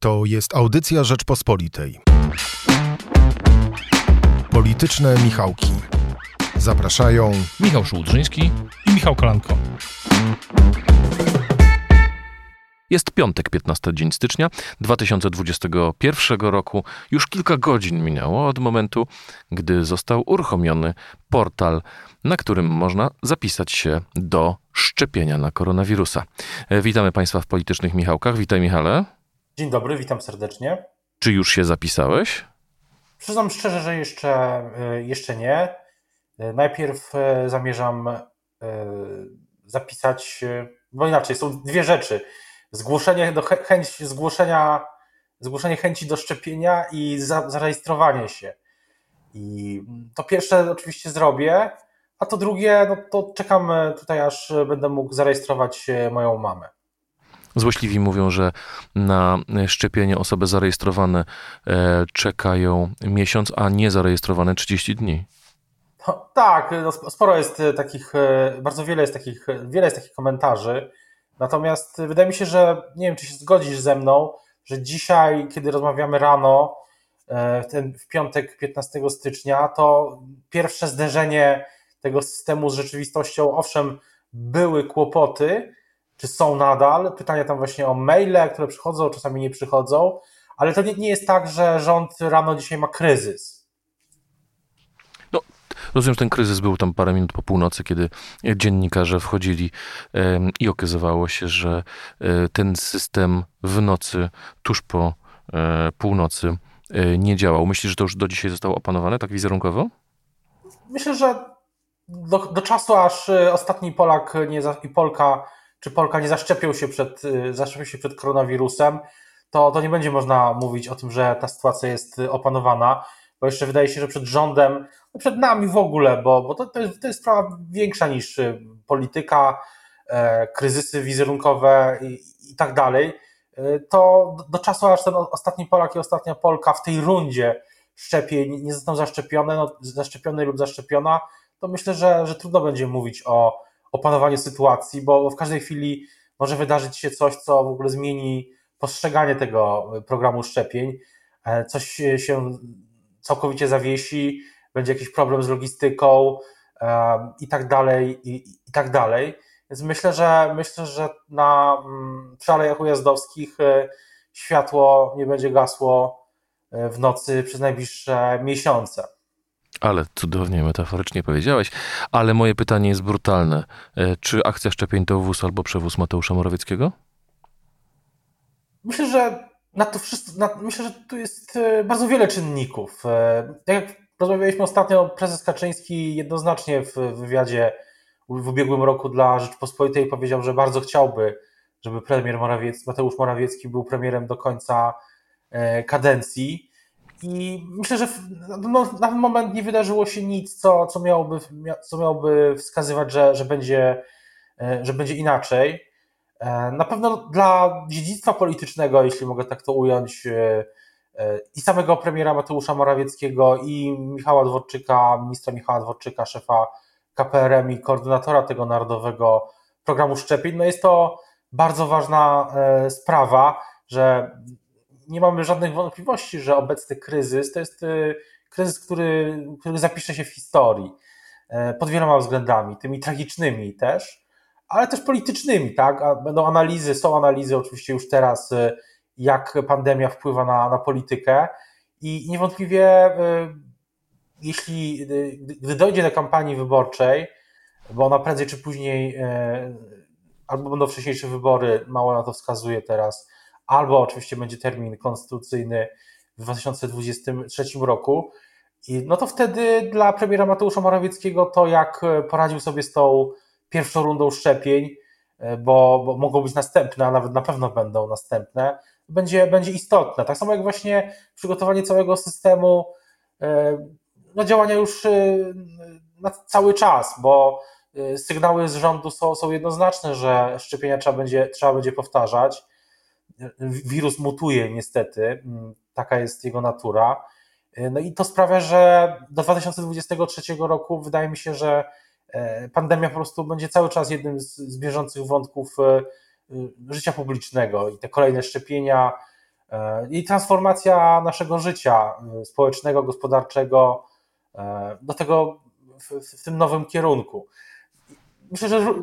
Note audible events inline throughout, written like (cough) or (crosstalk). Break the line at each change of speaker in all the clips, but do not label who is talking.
To jest audycja Rzeczpospolitej. Polityczne Michałki. Zapraszają
Michał Szułdrzyński i Michał Kolanko. Jest piątek, 15 dzień stycznia 2021 roku. Już kilka godzin minęło od momentu, gdy został uruchomiony portal, na którym można zapisać się do szczepienia na koronawirusa. E, Witamy Państwa w Politycznych Michałkach. Witaj Michale.
Dzień dobry, witam serdecznie.
Czy już się zapisałeś?
Przyznam szczerze, że jeszcze, y, jeszcze nie. Y, Najpierw y, zamierzam zapisać, bo inaczej, są dwie rzeczy. Zgłoszenie do chę- chęć zgłoszenia, zgłoszenie chęci do szczepienia i za, zarejestrowanie się. I to pierwsze oczywiście zrobię, a to drugie, no to czekam tutaj, aż będę mógł zarejestrować moją mamę.
Złośliwi mówią, że na szczepienie osoby zarejestrowane e, czekają miesiąc, a niezarejestrowane 30 dni.
No, tak, no, sp- sporo jest e, takich, e, bardzo wiele jest takich, wiele jest takich komentarzy. Natomiast wydaje mi się, że nie wiem, czy się zgodzisz ze mną, że dzisiaj, kiedy rozmawiamy rano, ten, w piątek 15 stycznia, to pierwsze zderzenie tego systemu z rzeczywistością, owszem, były kłopoty, czy są nadal, pytania tam właśnie o maile, które przychodzą, czasami nie przychodzą, ale to nie, nie jest tak, że rząd rano dzisiaj ma kryzys.
Rozumiem, że ten kryzys był tam parę minut po północy, kiedy dziennikarze wchodzili i okazywało się, że e, ten system w nocy, tuż po e, północy e, nie działał. Myślisz, że to już do dzisiaj zostało opanowane tak wizerunkowo?
Myślę, że do, do czasu, aż ostatni Polak nie i Polka, czy Polka nie zaszczepią się przed, y, się przed koronawirusem, to, to nie będzie można mówić o tym, że ta sytuacja jest y, opanowana, bo jeszcze wydaje się, że przed rządem, no przed nami w ogóle, bo, bo to, to, jest, to jest sprawa większa niż y, polityka, e, kryzysy wizerunkowe i, i tak dalej, y, to do, do czasu, aż ten ostatni Polak i ostatnia Polka w tej rundzie szczepień nie zostaną zaszczepione, no, zaszczepiony lub zaszczepiona, to myślę, że, że trudno będzie mówić o opanowaniu sytuacji, bo w każdej chwili może wydarzyć się coś, co w ogóle zmieni postrzeganie tego programu szczepień. E, Coś się całkowicie zawiesi, będzie jakiś problem z logistyką em, i tak dalej, i, i tak dalej. Więc myślę, że myślę, że na mm, przy Alejach Ujazdowskich e, światło nie będzie gasło e, w nocy przez najbliższe miesiące.
Ale cudownie metaforycznie powiedziałeś. Ale moje pytanie jest brutalne. E, Czy akcja szczepień to wóz albo przewóz Mateusza Morawieckiego?
Myślę, że na to wszystko, na, myślę, że tu jest e, bardzo wiele czynników. E, Tak jak rozmawialiśmy ostatnio, prezes Kaczyński jednoznacznie w wywiadzie w ubiegłym roku dla Rzeczpospolitej powiedział, że bardzo chciałby, żeby premier Morawiecki, Mateusz Morawiecki był premierem do końca kadencji. I myślę, że no, na ten moment nie wydarzyło się nic, co, co, miałoby, mia- co miałoby wskazywać, że, że, będzie, e, że będzie inaczej. E, Na pewno dla dziedzictwa politycznego, jeśli mogę tak to ująć, e, i samego premiera Mateusza Morawieckiego, i Michała Dworczyka, ministra Michała Dworczyka, szefa KPRM i koordynatora tego narodowego programu szczepień, no jest to bardzo ważna sprawa, że nie mamy żadnych wątpliwości, że obecny kryzys to jest e, kryzys, który, który zapisze się w historii e, pod wieloma względami, tymi tragicznymi też ale też politycznymi, tak? Będą analizy, są analizy oczywiście już teraz, y, jak pandemia wpływa na, na politykę i niewątpliwie jeśli, gdy- dojdzie do kampanii wyborczej, bo ona prędzej czy później, albo będą wcześniejsze wybory, mało na to wskazuje teraz, albo oczywiście będzie termin konstytucyjny w 2023 roku, i no to wtedy dla premiera Mateusza Morawieckiego to, jak poradził sobie z tą pierwszą rundą szczepień, bo, bo mogą być następne, a nawet na pewno będą następne, będzie, będzie istotne. Tak samo jak właśnie przygotowanie całego systemu e, no działania już e, na cały czas, bo e, sygnały z rządu są, są jednoznaczne, że szczepienia trzeba będzie, trzeba będzie powtarzać. Wirus mutuje niestety, mm, taka jest jego natura. E, No i to sprawia, że do 2023 roku wydaje mi się, że e, pandemia po prostu będzie cały czas jednym z, bieżących wątków e, życia publicznego i te kolejne szczepienia, i transformacja naszego życia społecznego, gospodarczego do tego w, w tym nowym kierunku. Myślę, że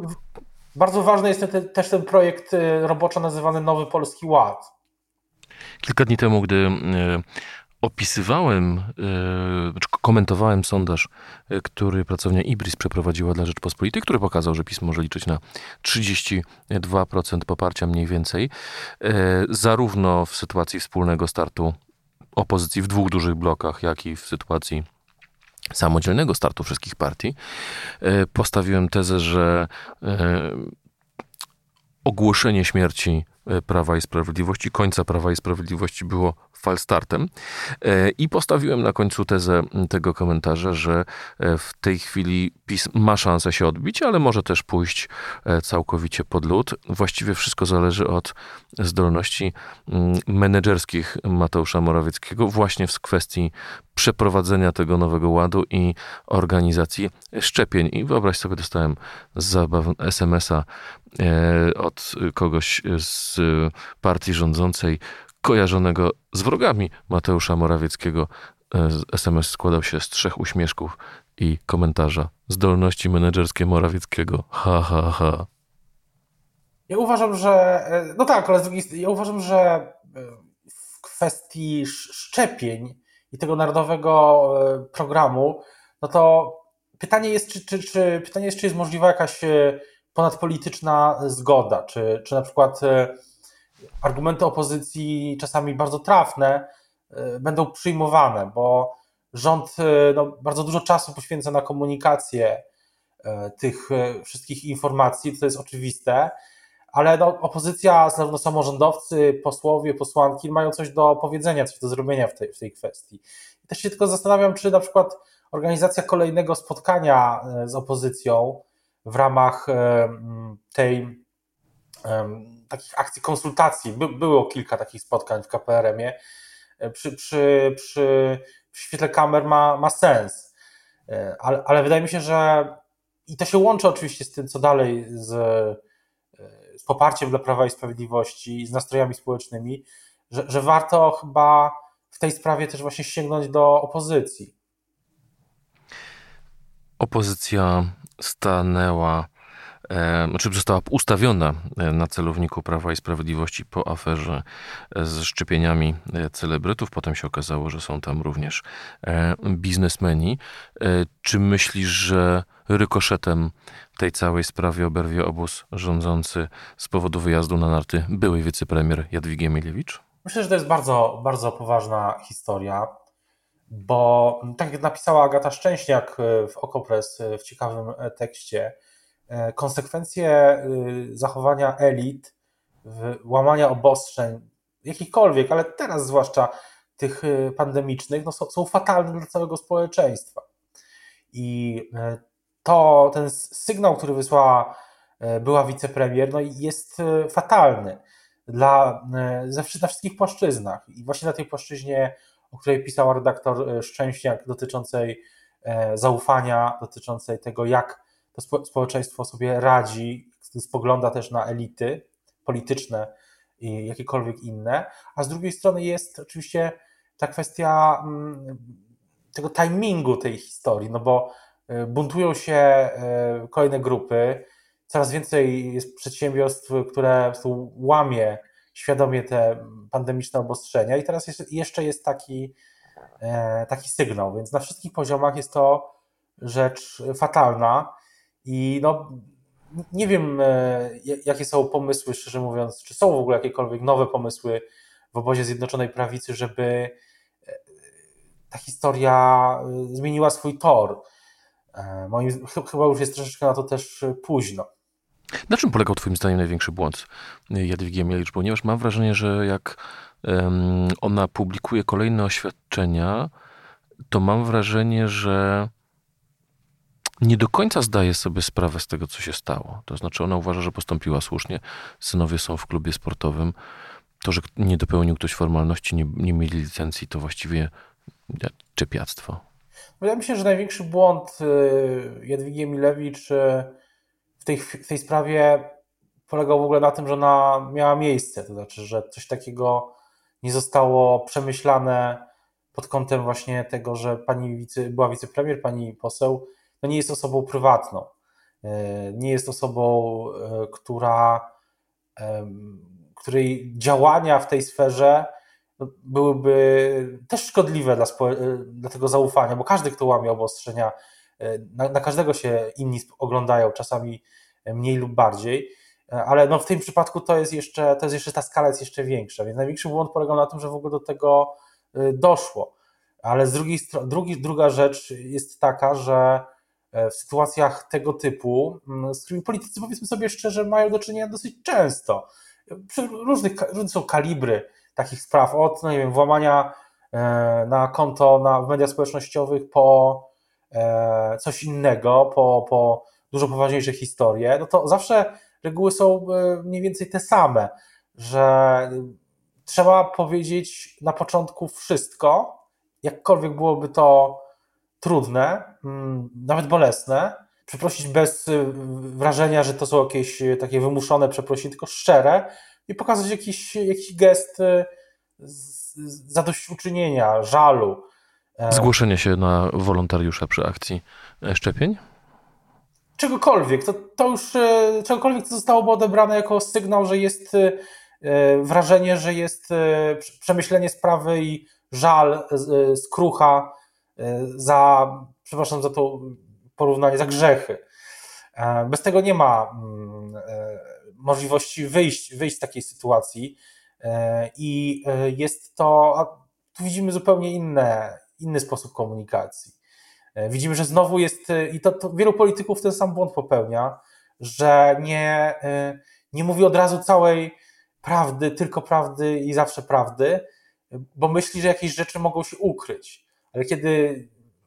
bardzo ważny jest też ten projekt roboczo nazywany Nowy Polski Ład.
Kilka dni temu, gdy opisywałem, czy komentowałem sondaż, który pracownia Ibris przeprowadziła dla Rzeczpospolitej, który pokazał, że PiS może liczyć na 32% poparcia mniej więcej, zarówno w sytuacji wspólnego startu opozycji w dwóch dużych blokach, jak i w sytuacji samodzielnego startu wszystkich partii. Postawiłem tezę, że ogłoszenie śmierci Prawa i Sprawiedliwości, końca Prawa i Sprawiedliwości było falstartem. E, I postawiłem na końcu tezę tego komentarza, że e, w tej chwili PiS ma szansę się odbić, ale może też pójść e, całkowicie pod lód. Właściwie wszystko zależy od zdolności mm, menedżerskich Mateusza Morawieckiego właśnie w kwestii przeprowadzenia tego nowego ładu i organizacji szczepień. I wyobraź sobie, dostałem SMS-a od kogoś z partii rządzącej, kojarzonego z wrogami Mateusza Morawieckiego. SMS e, składał się z trzech uśmieszków i komentarza. Zdolności menedżerskie Morawieckiego. Ha, ha, ha.
Ja uważam, że. E, no tak, ale z drugiej strony, ja uważam, że e, w kwestii szczepień i tego narodowego programu, no to pytanie jest, czy, czy, czy, pytanie jest, czy jest możliwa jakaś ponadpolityczna zgoda, czy, czy na przykład argumenty opozycji, czasami bardzo trafne, e, będą przyjmowane, bo rząd e, no, bardzo dużo czasu poświęca na komunikację e, tych wszystkich informacji, to jest oczywiste, ale no, opozycja, zarówno samorządowcy, posłowie, posłanki mają coś do powiedzenia, coś do zrobienia w tej, w tej kwestii. I też się tylko zastanawiam, czy na przykład organizacja kolejnego spotkania z opozycją w ramach tej takich akcji konsultacji. By, było kilka takich spotkań w KPRM-ie. E, przy, przy, przy, w świetle kamer ma, ma sens. E, ale, ale wydaje mi się, że i to się łączy oczywiście z tym, co dalej z, e, z poparciem dla Prawa i Sprawiedliwości, z nastrojami społecznymi, że, że warto chyba w tej sprawie też właśnie sięgnąć do opozycji.
Opozycja stanęła znaczy została ustawiona e, na celowniku Prawa i Sprawiedliwości po aferze e, z szczepieniami e, celebrytów. Potem się okazało, że są tam również biznesmeni. Czy myślisz, że rykoszetem tej całej sprawie oberwie obóz rządzący z powodu wyjazdu na narty byłej wicepremier Jadwigi Emilewicz?
Myślę, że to jest bardzo, bardzo poważna historia, bo tak jak napisała Agata Szczęśniak w Okopres w ciekawym tekście, E, konsekwencje y, zachowania elit, łamania obostrzeń, jakichkolwiek, ale teraz zwłaszcza tych y, pandemicznych, no są, są fatalne dla całego społeczeństwa. I e, to, ten sygnał, który wysłała e, była wicepremier, no jest fatalny dla, na wszystkich płaszczyznach. I właśnie na tej płaszczyźnie, o której pisała redaktor Szczęśniak, dotyczącej zaufania, dotyczącej tego, jak to społeczeństwo sobie radzi, spogląda też na elity polityczne i jakiekolwiek inne, a z drugiej strony jest oczywiście ta kwestia mm, tego timingu tej historii, no bo y, buntują się y, kolejne grupy, coraz więcej jest przedsiębiorstw, które łamie świadomie te pandemiczne obostrzenia. I teraz jeszcze jest taki, e, taki sygnał, więc na wszystkich poziomach jest to rzecz fatalna i no, nie wiem, e, jakie są pomysły, szczerze mówiąc, czy są w ogóle jakiekolwiek nowe pomysły w obozie Zjednoczonej Prawicy, żeby e, ta historia e, zmieniła swój tor. Moim, chyba już jest troszeczkę na to też późno.
Na czym polegał Twoim zdaniem największy błąd Jadwigi Emilewicz? Ponieważ mam wrażenie, że jak ona publikuje kolejne oświadczenia, to mam wrażenie, że nie do końca zdaje sobie sprawę z tego, co się stało. To znaczy, ona uważa, że postąpiła słusznie. Synowie są w klubie sportowym. To, że nie dopełnił ktoś formalności, nie, nie mieli licencji, to właściwie czepiactwo.
Wydaje mi się, że największy błąd y, Jadwigi Emilewicz y, w tej, w tej sprawie polegał w ogóle na tym, że ona miała miejsce. To znaczy, że coś takiego nie zostało przemyślane pod kątem właśnie tego, że pani wice, była wicepremier, pani poseł, no nie jest osobą prywatną. E, nie jest osobą, e, która, której działania w tej sferze no, byłyby też szkodliwe dla, dla tego zaufania, bo każdy, kto łamie obostrzenia, na, na każdego się inni oglądają, czasami mniej lub bardziej ale no w tym przypadku to jest jeszcze, to jest jeszcze ta skala jest jeszcze większa, więc największy błąd polegał na tym, że w ogóle do tego doszło. Ale z drugiej strony, drugi, druga rzecz jest taka, że e, w sytuacjach tego typu, mm, z którymi politycy powiedzmy sobie szczerze mają do czynienia dosyć często, przy różnych, różne są kalibry takich spraw, od no nie wiem, włamania e, na konto na, w mediach społecznościowych po e, coś innego, po, po dużo poważniejsze historie, no to zawsze reguły są e, mniej więcej te same, że trzeba powiedzieć na początku wszystko, jakkolwiek byłoby to trudne, mm, nawet bolesne, przeprosić bez e, wrażenia, że to są jakieś e, takie wymuszone przeprosiny, tylko szczere i pokazać jakiś, jakiś gest zadośćuczynienia, żalu.
Zgłoszenie się na wolontariusza przy akcji szczepień?
czegokolwiek. To, to już e, czegokolwiek, co zostałoby odebrane jako sygnał, że jest e, e, wrażenie, że jest przemyślenie sprawy i żal, skrucha za, przepraszam za to porównanie, za grzechy. Bez tego nie ma mm, możliwości wyjść, wyjść z takiej sytuacji i jest to, tu widzimy zupełnie inne, inny sposób komunikacji. E, widzimy, że znowu jest, e, i to, to wielu polityków ten sam błąd popełnia, że nie, e, nie mówi od razu całej prawdy, tylko prawdy i zawsze prawdy, bo myśli, że jakieś rzeczy mogą się ukryć. Ale kiedy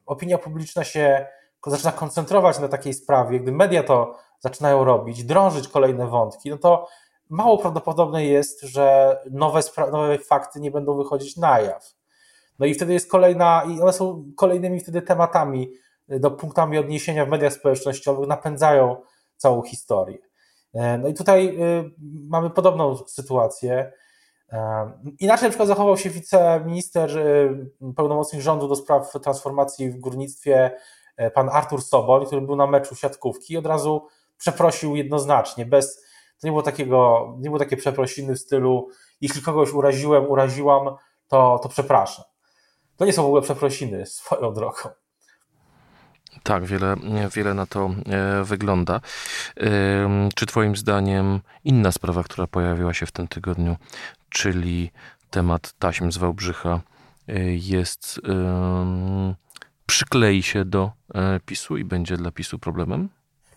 opinia publiczna się zaczyna koncentrować na takiej sprawie, gdy media to zaczynają robić, drążyć kolejne wątki, no to mało prawdopodobne jest, że nowe, nowe fakty nie będą wychodzić na jaw. No i wtedy jest kolejna, i one są kolejnymi wtedy tematami, y, do punktami odniesienia w mediach społecznościowych, napędzają całą historię. E, no i tutaj y, mamy podobną sytuację. Inaczej na przykład zachował się wiceminister y, pełnomocnik rządu do spraw transformacji w górnictwie, e, pan Artur Soboń, który był na meczu siatkówki i od razu przeprosił jednoznacznie, bez, to nie było takiego, nie było takie przeprosiny w stylu jeśli kogoś uraziłem, uraziłam, to, to przepraszam. To nie są w ogóle przeprosiny swoją drogą.
Tak, wiele, wiele na to e, wygląda. Czy Twoim zdaniem inna sprawa, która pojawiła się w tym tygodniu, czyli temat taśm z Wałbrzycha, e, jest, przyklei się do e, PiSu i będzie dla PiSu problemem?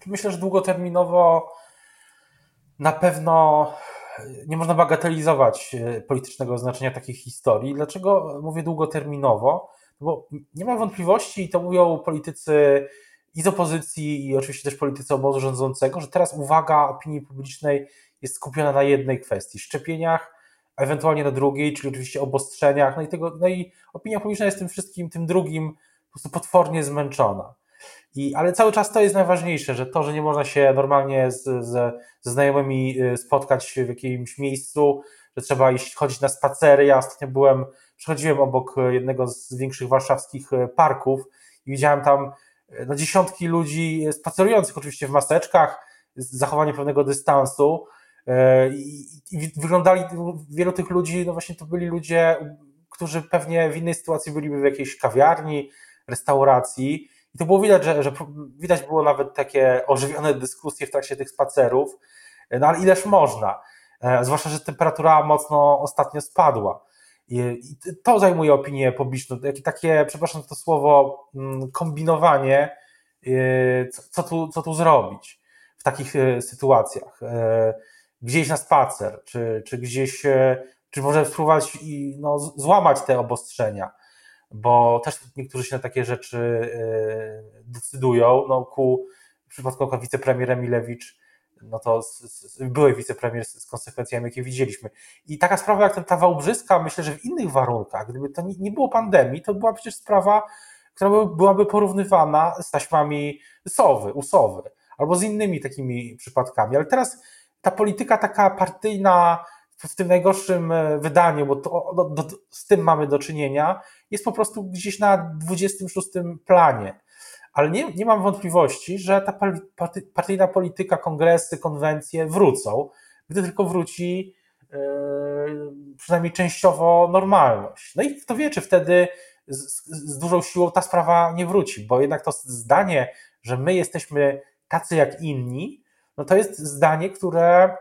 Myślę, że długoterminowo na pewno nie można bagatelizować politycznego znaczenia takich historii. Dlaczego mówię długoterminowo? Bo nie ma wątpliwości, i to mówią politycy i z opozycji, i oczywiście też politycy obozu rządzącego, że teraz uwaga opinii publicznej jest skupiona na jednej kwestii szczepieniach, a ewentualnie na drugiej, czyli oczywiście obostrzeniach. No i, tego, no i opinia publiczna jest tym wszystkim, tym drugim po prostu potwornie zmęczona. I, ale cały czas to jest najważniejsze, że to, że nie można się normalnie z, ze znajomymi y, spotkać w jakimś miejscu, że trzeba iść, chodzić na spacery. Ja ostatnio byłem, przechodziłem obok jednego z większych warszawskich y, parków i widziałem tam y, no, dziesiątki ludzi spacerujących oczywiście w maseczkach, z zachowaniem pewnego dystansu. I, I, wyglądali, wielu tych ludzi, no właśnie to byli ludzie, którzy pewnie w innej sytuacji byliby w jakiejś kawiarni, restauracji i to było widać, że, że widać było nawet takie ożywione dyskusje w trakcie tych spacerów, no ale ileż można. E, zwłaszcza, że temperatura mocno ostatnio spadła. I to zajmuje opinię publiczną. Takie, przepraszam za to słowo, mm, kombinowanie, e, co tu, co tu zrobić w takich e, sytuacjach. Gdzieś na spacer, czy, czy gdzieś, czy może spróbować i, no, złamać te obostrzenia bo też niektórzy się na takie rzeczy decydują. No, ku w przypadku wicepremier Emilewicz, no to z, z, były wicepremier z, z, konsekwencjami, jakie widzieliśmy. I taka sprawa jak ten, ta Wałbrzyska, myślę, że w innych warunkach, gdyby to nie, nie było pandemii, to była przecież sprawa, która by, byłaby porównywana z taśmami sowy, usowy, albo z innymi takimi przypadkami. Ale teraz ta polityka taka partyjna, w tym najgorszym wydaniu, bo to, do, do, z tym mamy do czynienia, jest po prostu gdzieś na 26 planie. Ale nie, nie mam wątpliwości, że ta partyjna polityka, kongresy, konwencje wrócą, gdy tylko wróci yy, przynajmniej częściowo normalność. No i kto wie, czy wtedy z, z dużą siłą ta sprawa nie wróci, bo jednak to zdanie, że my jesteśmy tacy jak inni, no to jest zdanie, które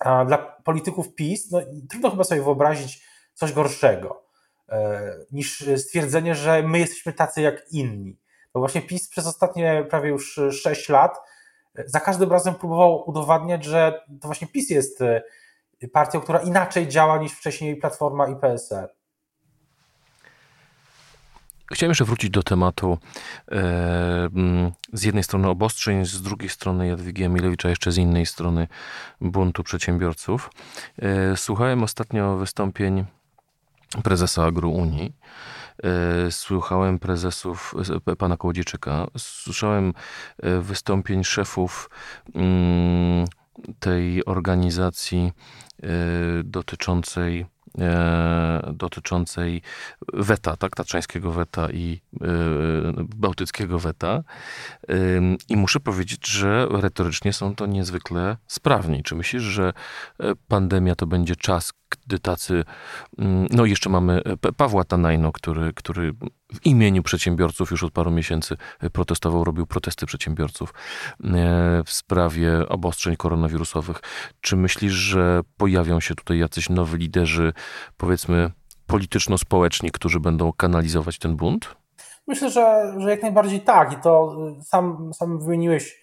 dla polityków PiS, no, trudno chyba sobie wyobrazić coś gorszego e, niż stwierdzenie, że my jesteśmy tacy jak inni. Bo właśnie PiS przez ostatnie prawie już 6 lat e, za każdym razem próbował udowadniać, że to właśnie PiS jest e, partią, która inaczej działa niż wcześniej Platforma i PSL.
Chciałem jeszcze wrócić do tematu e, z jednej strony obostrzeń, z drugiej strony Jadwigi Emilewicza, jeszcze z innej strony buntu przedsiębiorców. E, słuchałem ostatnio wystąpień prezesa Agro Unii. E, słuchałem prezesów pana Kołodziejczyka, słyszałem wystąpień szefów mm, tej organizacji dotyczącej E, dotyczącej weta, tak, tatrzańskiego weta i e, bałtyckiego weta. I muszę powiedzieć, że retorycznie są to niezwykle sprawni. Czy myślisz, że e, pandemia to będzie czas, tacy, mm, no jeszcze mamy Pawła Tanajno, który, który w imieniu przedsiębiorców już od paru miesięcy protestował, robił protesty przedsiębiorców w sprawie obostrzeń koronawirusowych. Czy myślisz, że pojawią się tutaj jacyś nowi liderzy, powiedzmy polityczno-społeczni, którzy będą kanalizować ten bunt?
Myślę, że, że jak najbardziej tak. I to y, sam, sam wymieniłeś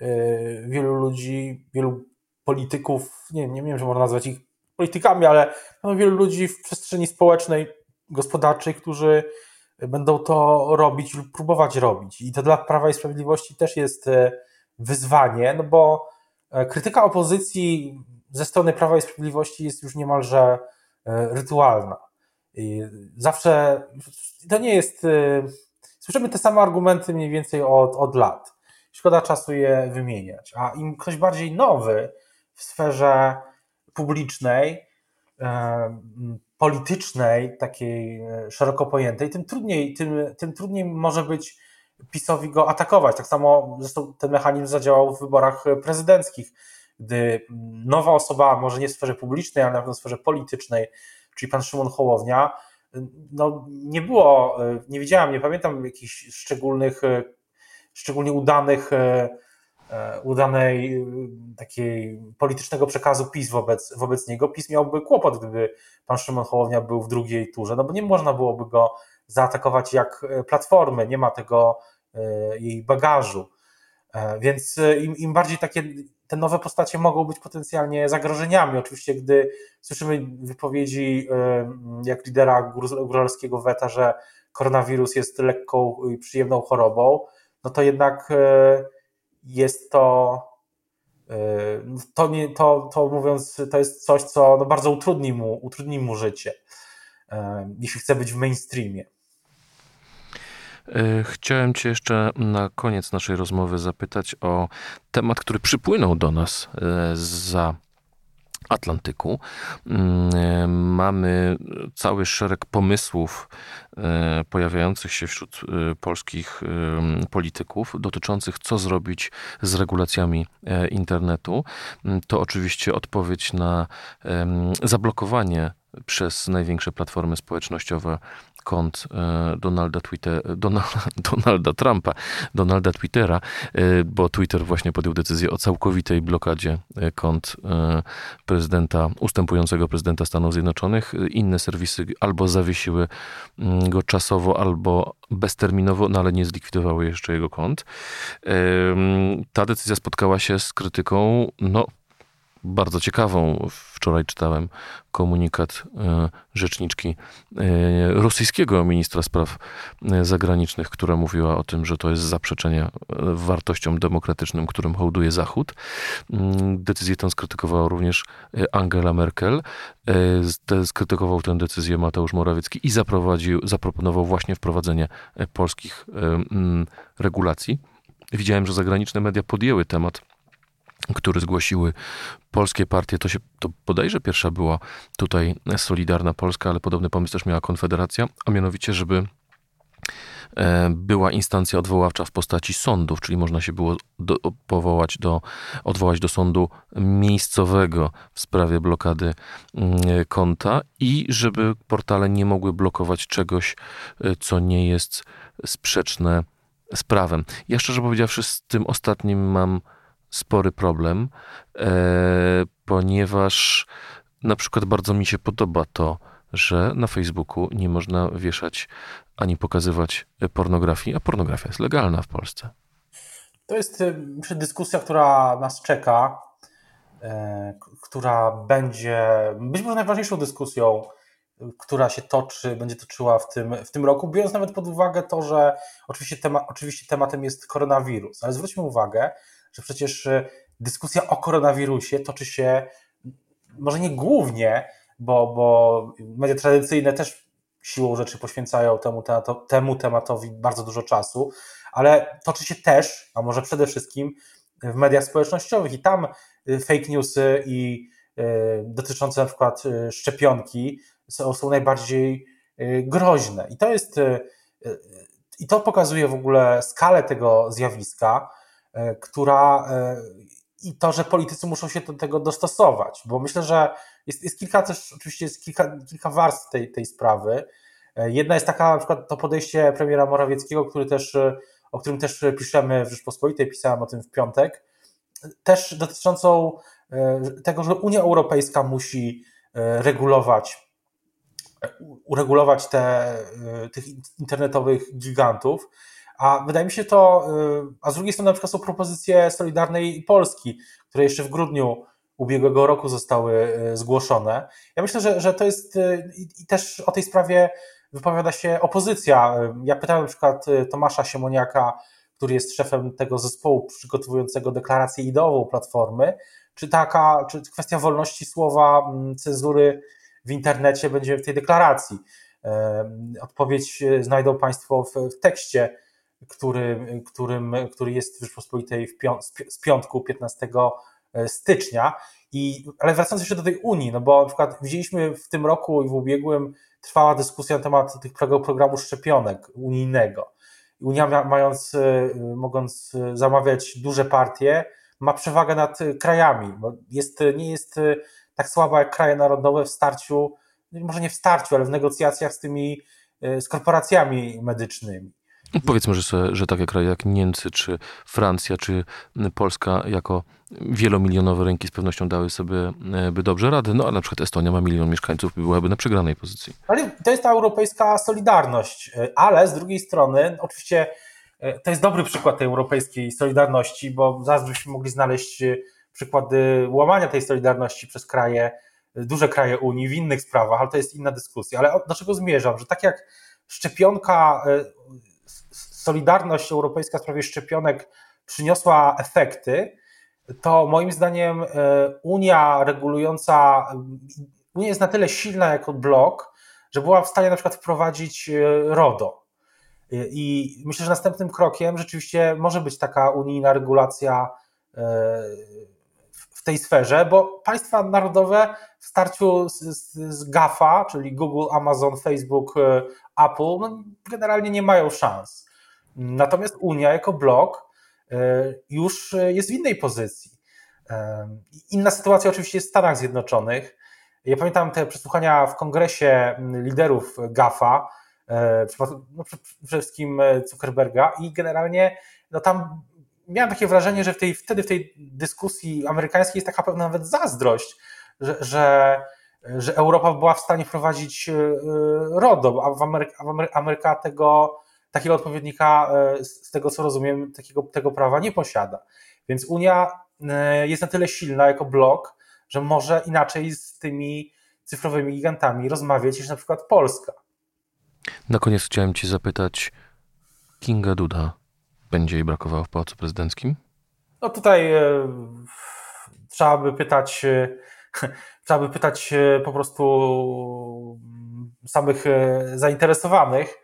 yy, wielu ludzi, wielu polityków, nie, nie wiem, czy można nazwać ich politykami, ale no, wielu ludzi w przestrzeni społecznej, gospodarczej, którzy będą to robić lub próbować robić. I to dla Prawa i Sprawiedliwości też jest y, wyzwanie, no bo e, krytyka opozycji ze strony Prawa i Sprawiedliwości jest już niemalże e, rytualna. I zawsze to nie jest. E, słyszymy te same argumenty mniej więcej od, od lat. Szkoda czasu je wymieniać. A im ktoś bardziej nowy w sferze publicznej, politycznej, takiej szeroko pojętej, tym trudniej, tym, tym trudniej może być PiSowi go atakować. Tak samo zresztą ten mechanizm zadziałał w wyborach prezydenckich gdy nowa osoba, może nie w sferze publicznej, ale na pewno w sferze politycznej, czyli pan Szymon Hołownia, no nie było, nie widziałem, nie pamiętam jakichś szczególnych, szczególnie udanych, udanej takiej politycznego przekazu PiS wobec, wobec niego. PiS miałby kłopot, gdyby pan Szymon Hołownia był w drugiej turze, no bo nie można byłoby go zaatakować jak platformy, nie ma tego jej bagażu. Więc im, im bardziej takie te nowe postacie mogą być potencjalnie zagrożeniami. Oczywiście, gdy słyszymy wypowiedzi jak lidera góralskiego weta, że koronawirus jest lekką i przyjemną chorobą, no to jednak e, jest to e, to, nie, to, to mówiąc, to jest coś, co no bardzo utrudni mu, utrudni mu życie, jeśli chce być w mainstreamie.
E, chciałem Cię jeszcze na koniec naszej rozmowy zapytać o temat, który przypłynął do nas za Atlantyku. Mm, e, mamy cały szereg pomysłów pojawiających się wśród polskich polityków dotyczących, co zrobić z regulacjami internetu. Mm, to oczywiście odpowiedź na zablokowanie przez największe platformy społecznościowe kont e, Donalda, Twitter, (laughs) Donalda Trumpa, Donalda Twittera, e, bo Twitter właśnie podjął decyzję o całkowitej blokadzie e, kont prezydenta, ustępującego prezydenta Stanów Zjednoczonych. Inne serwisy albo zawiesiły mm, go czasowo, albo bezterminowo, no ale nie zlikwidowały jeszcze jego kont. Ta decyzja spotkała się z krytyką, no bardzo ciekawą. Wczoraj czytałem komunikat e, rzeczniczki e, rosyjskiego ministra spraw e, zagranicznych, która mówiła o tym, że to jest zaprzeczenie wartościom demokratycznym, którym hołduje Zachód. Mm, decyzję tę skrytykowała również Angela Merkel. Skrytykował tę decyzję Mateusz Morawiecki i zaprowadził, zaproponował właśnie wprowadzenie polskich regulacji. Widziałem, że zagraniczne media podjęły temat który zgłosiły polskie partie, to się to bodajże pierwsza była tutaj Solidarna Polska, ale podobny pomysł też miała Konfederacja, a mianowicie, żeby e, była instancja odwoławcza w postaci sądów, czyli można się było do, powołać do, odwołać do sądu miejscowego w sprawie blokady mm, konta i żeby portale nie mogły blokować czegoś, e, co nie jest sprzeczne z prawem. Ja szczerze powiedziawszy z tym ostatnim mam spory problem, e, ponieważ na przykład bardzo mi się podoba to, że na Facebooku nie można wieszać ani pokazywać pornografii, a pornografia jest legalna w Polsce.
To jest y, myślę, dyskusja, która nas czeka, e, która będzie być może najważniejszą dyskusją, która się toczy, będzie toczyła w tym, w tym roku, biorąc nawet pod uwagę to, że oczywiście, tema, oczywiście tematem jest koronawirus, ale zwróćmy uwagę, że przecież y, dyskusja o koronawirusie toczy się może nie głównie, bo, bo media tradycyjne też siłą rzeczy poświęcają temu, temu tematowi bardzo dużo czasu, ale toczy się też, a może przede wszystkim w mediach społecznościowych i tam y, fake newsy i y, dotyczące na przykład szczepionki są, są najbardziej groźne. I to jest i to pokazuje w ogóle skalę tego zjawiska, która i to, że politycy muszą się do tego dostosować, bo myślę, że jest, jest kilka też, oczywiście jest kilka, kilka warstw tej, tej sprawy. Jedna jest taka na przykład to podejście premiera Morawieckiego, który też, o którym też piszemy w Rzeczpospolitej, pisałem o tym w piątek, też dotyczącą e, tego, że Unia Europejska musi e, regulować, uregulować te, e, tych internetowych gigantów, a wydaje mi się to, y, a z drugiej strony na przykład są propozycje Solidarnej Polski, które jeszcze w grudniu ubiegłego roku zostały y, zgłoszone. Ja myślę, że, że to jest y, i też o tej sprawie wypowiada się opozycja. Ja pytałem na przykład Tomasza Siemoniaka, który jest szefem tego zespołu przygotowującego deklarację ideową Platformy, czy taka, czy kwestia wolności słowa, mm, cenzury w internecie będzie w tej deklaracji. Odpowiedź znajdą Państwo w tekście który, którym, który jest w Rzeczpospolitej w z piątku 15 e, stycznia. I, ale wracając jeszcze do tej Unii, no bo na przykład widzieliśmy w tym roku i w ubiegłym trwała dyskusja na temat tych programu szczepionek unijnego. Unia mając, e, mogąc zamawiać duże partie, ma przewagę nad krajami, bo jest, nie jest tak słaba jak kraje narodowe w starciu, może nie w starciu, ale w negocjacjach z tymi, e, z korporacjami medycznymi.
Powiedzmy, że, że takie kraje jak Niemcy, czy Francja, czy Polska jako wielomilionowe rynki z pewnością dały sobie e, by dobrze rady, no a na przykład Estonia ma milion mieszkańców, byłaby na przegranej pozycji.
Ale to jest ta europejska solidarność, e, ale z drugiej strony oczywiście e, to jest dobry przykład tej europejskiej solidarności, bo zaraz byśmy mogli znaleźć przykłady łamania tej solidarności przez kraje, duże kraje Unii w innych sprawach, ale to jest inna dyskusja. Ale do czego zmierzam? Że tak jak szczepionka solidarność europejska w sprawie szczepionek przyniosła efekty, to moim zdaniem e, Unia regulująca, Unia jest na tyle silna jako blok, że była w stanie na przykład wprowadzić e, RODO. E, I myślę, że następnym krokiem rzeczywiście może być taka unijna regulacja w tej sferze, bo państwa narodowe w starciu z, z, z GAFA, czyli Google, Amazon, Facebook, Apple, no generalnie nie mają szans. Natomiast Unia jako blok e, już jest w innej pozycji. E, inna sytuacja oczywiście jest w Stanach Zjednoczonych. Ja pamiętam te przesłuchania w kongresie liderów GAFA, e, no, przede wszystkim Zuckerberga i generalnie no tam miałem takie wrażenie, że w tej, wtedy w tej dyskusji amerykańskiej jest taka pewna nawet zazdrość, że, że, że Europa była w stanie wprowadzić RODO, a, w a Ameryka tego takiego odpowiednika, e, z tego co rozumiem, takiego, tego prawa nie posiada. Więc Unia e, jest na tyle silna jako blok, że może inaczej z tymi cyfrowymi gigantami rozmawiać niż na przykład Polska.
Na koniec chciałem Cię zapytać, Kinga Duda będzie jej brakowało w Pałacu Prezydenckim?
No tutaj e, trzeba by pytać, e, (laughs) trzeba by pytać e, po prostu samych zainteresowanych.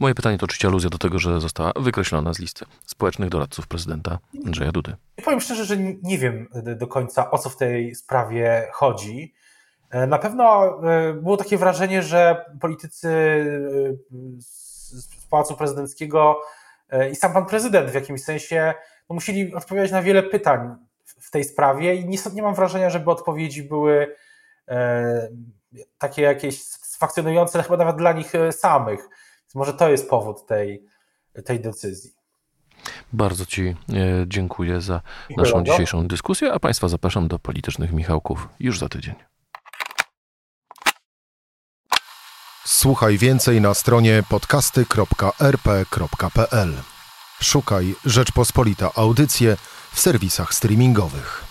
Moje pytanie to oczywiście aluzja do tego, że została wykreślona z listy społecznych doradców prezydenta Andrzeja Dudy.
Powiem szczerze, że nie wiem do końca o co w tej sprawie chodzi. E, na pewno e, było takie wrażenie, że politycy e, z Pałacu Prezydenckiego i sam pan prezydent w jakimś sensie no, musieli odpowiadać na wiele pytań w tej sprawie i nie, nie mam wrażenia, żeby odpowiedzi były takie jakieś satysfakcjonujące chyba nawet dla nich samych. Więc może to jest powód tej, tej decyzji.
Bardzo Ci dziękuję za naszą dzisiejszą dyskusję, a Państwa zapraszam do politycznych Michałków już za tydzień.
Słuchaj więcej na stronie podcasty.rp.pl. Szukaj Rzeczpospolita Audycje w serwisach streamingowych.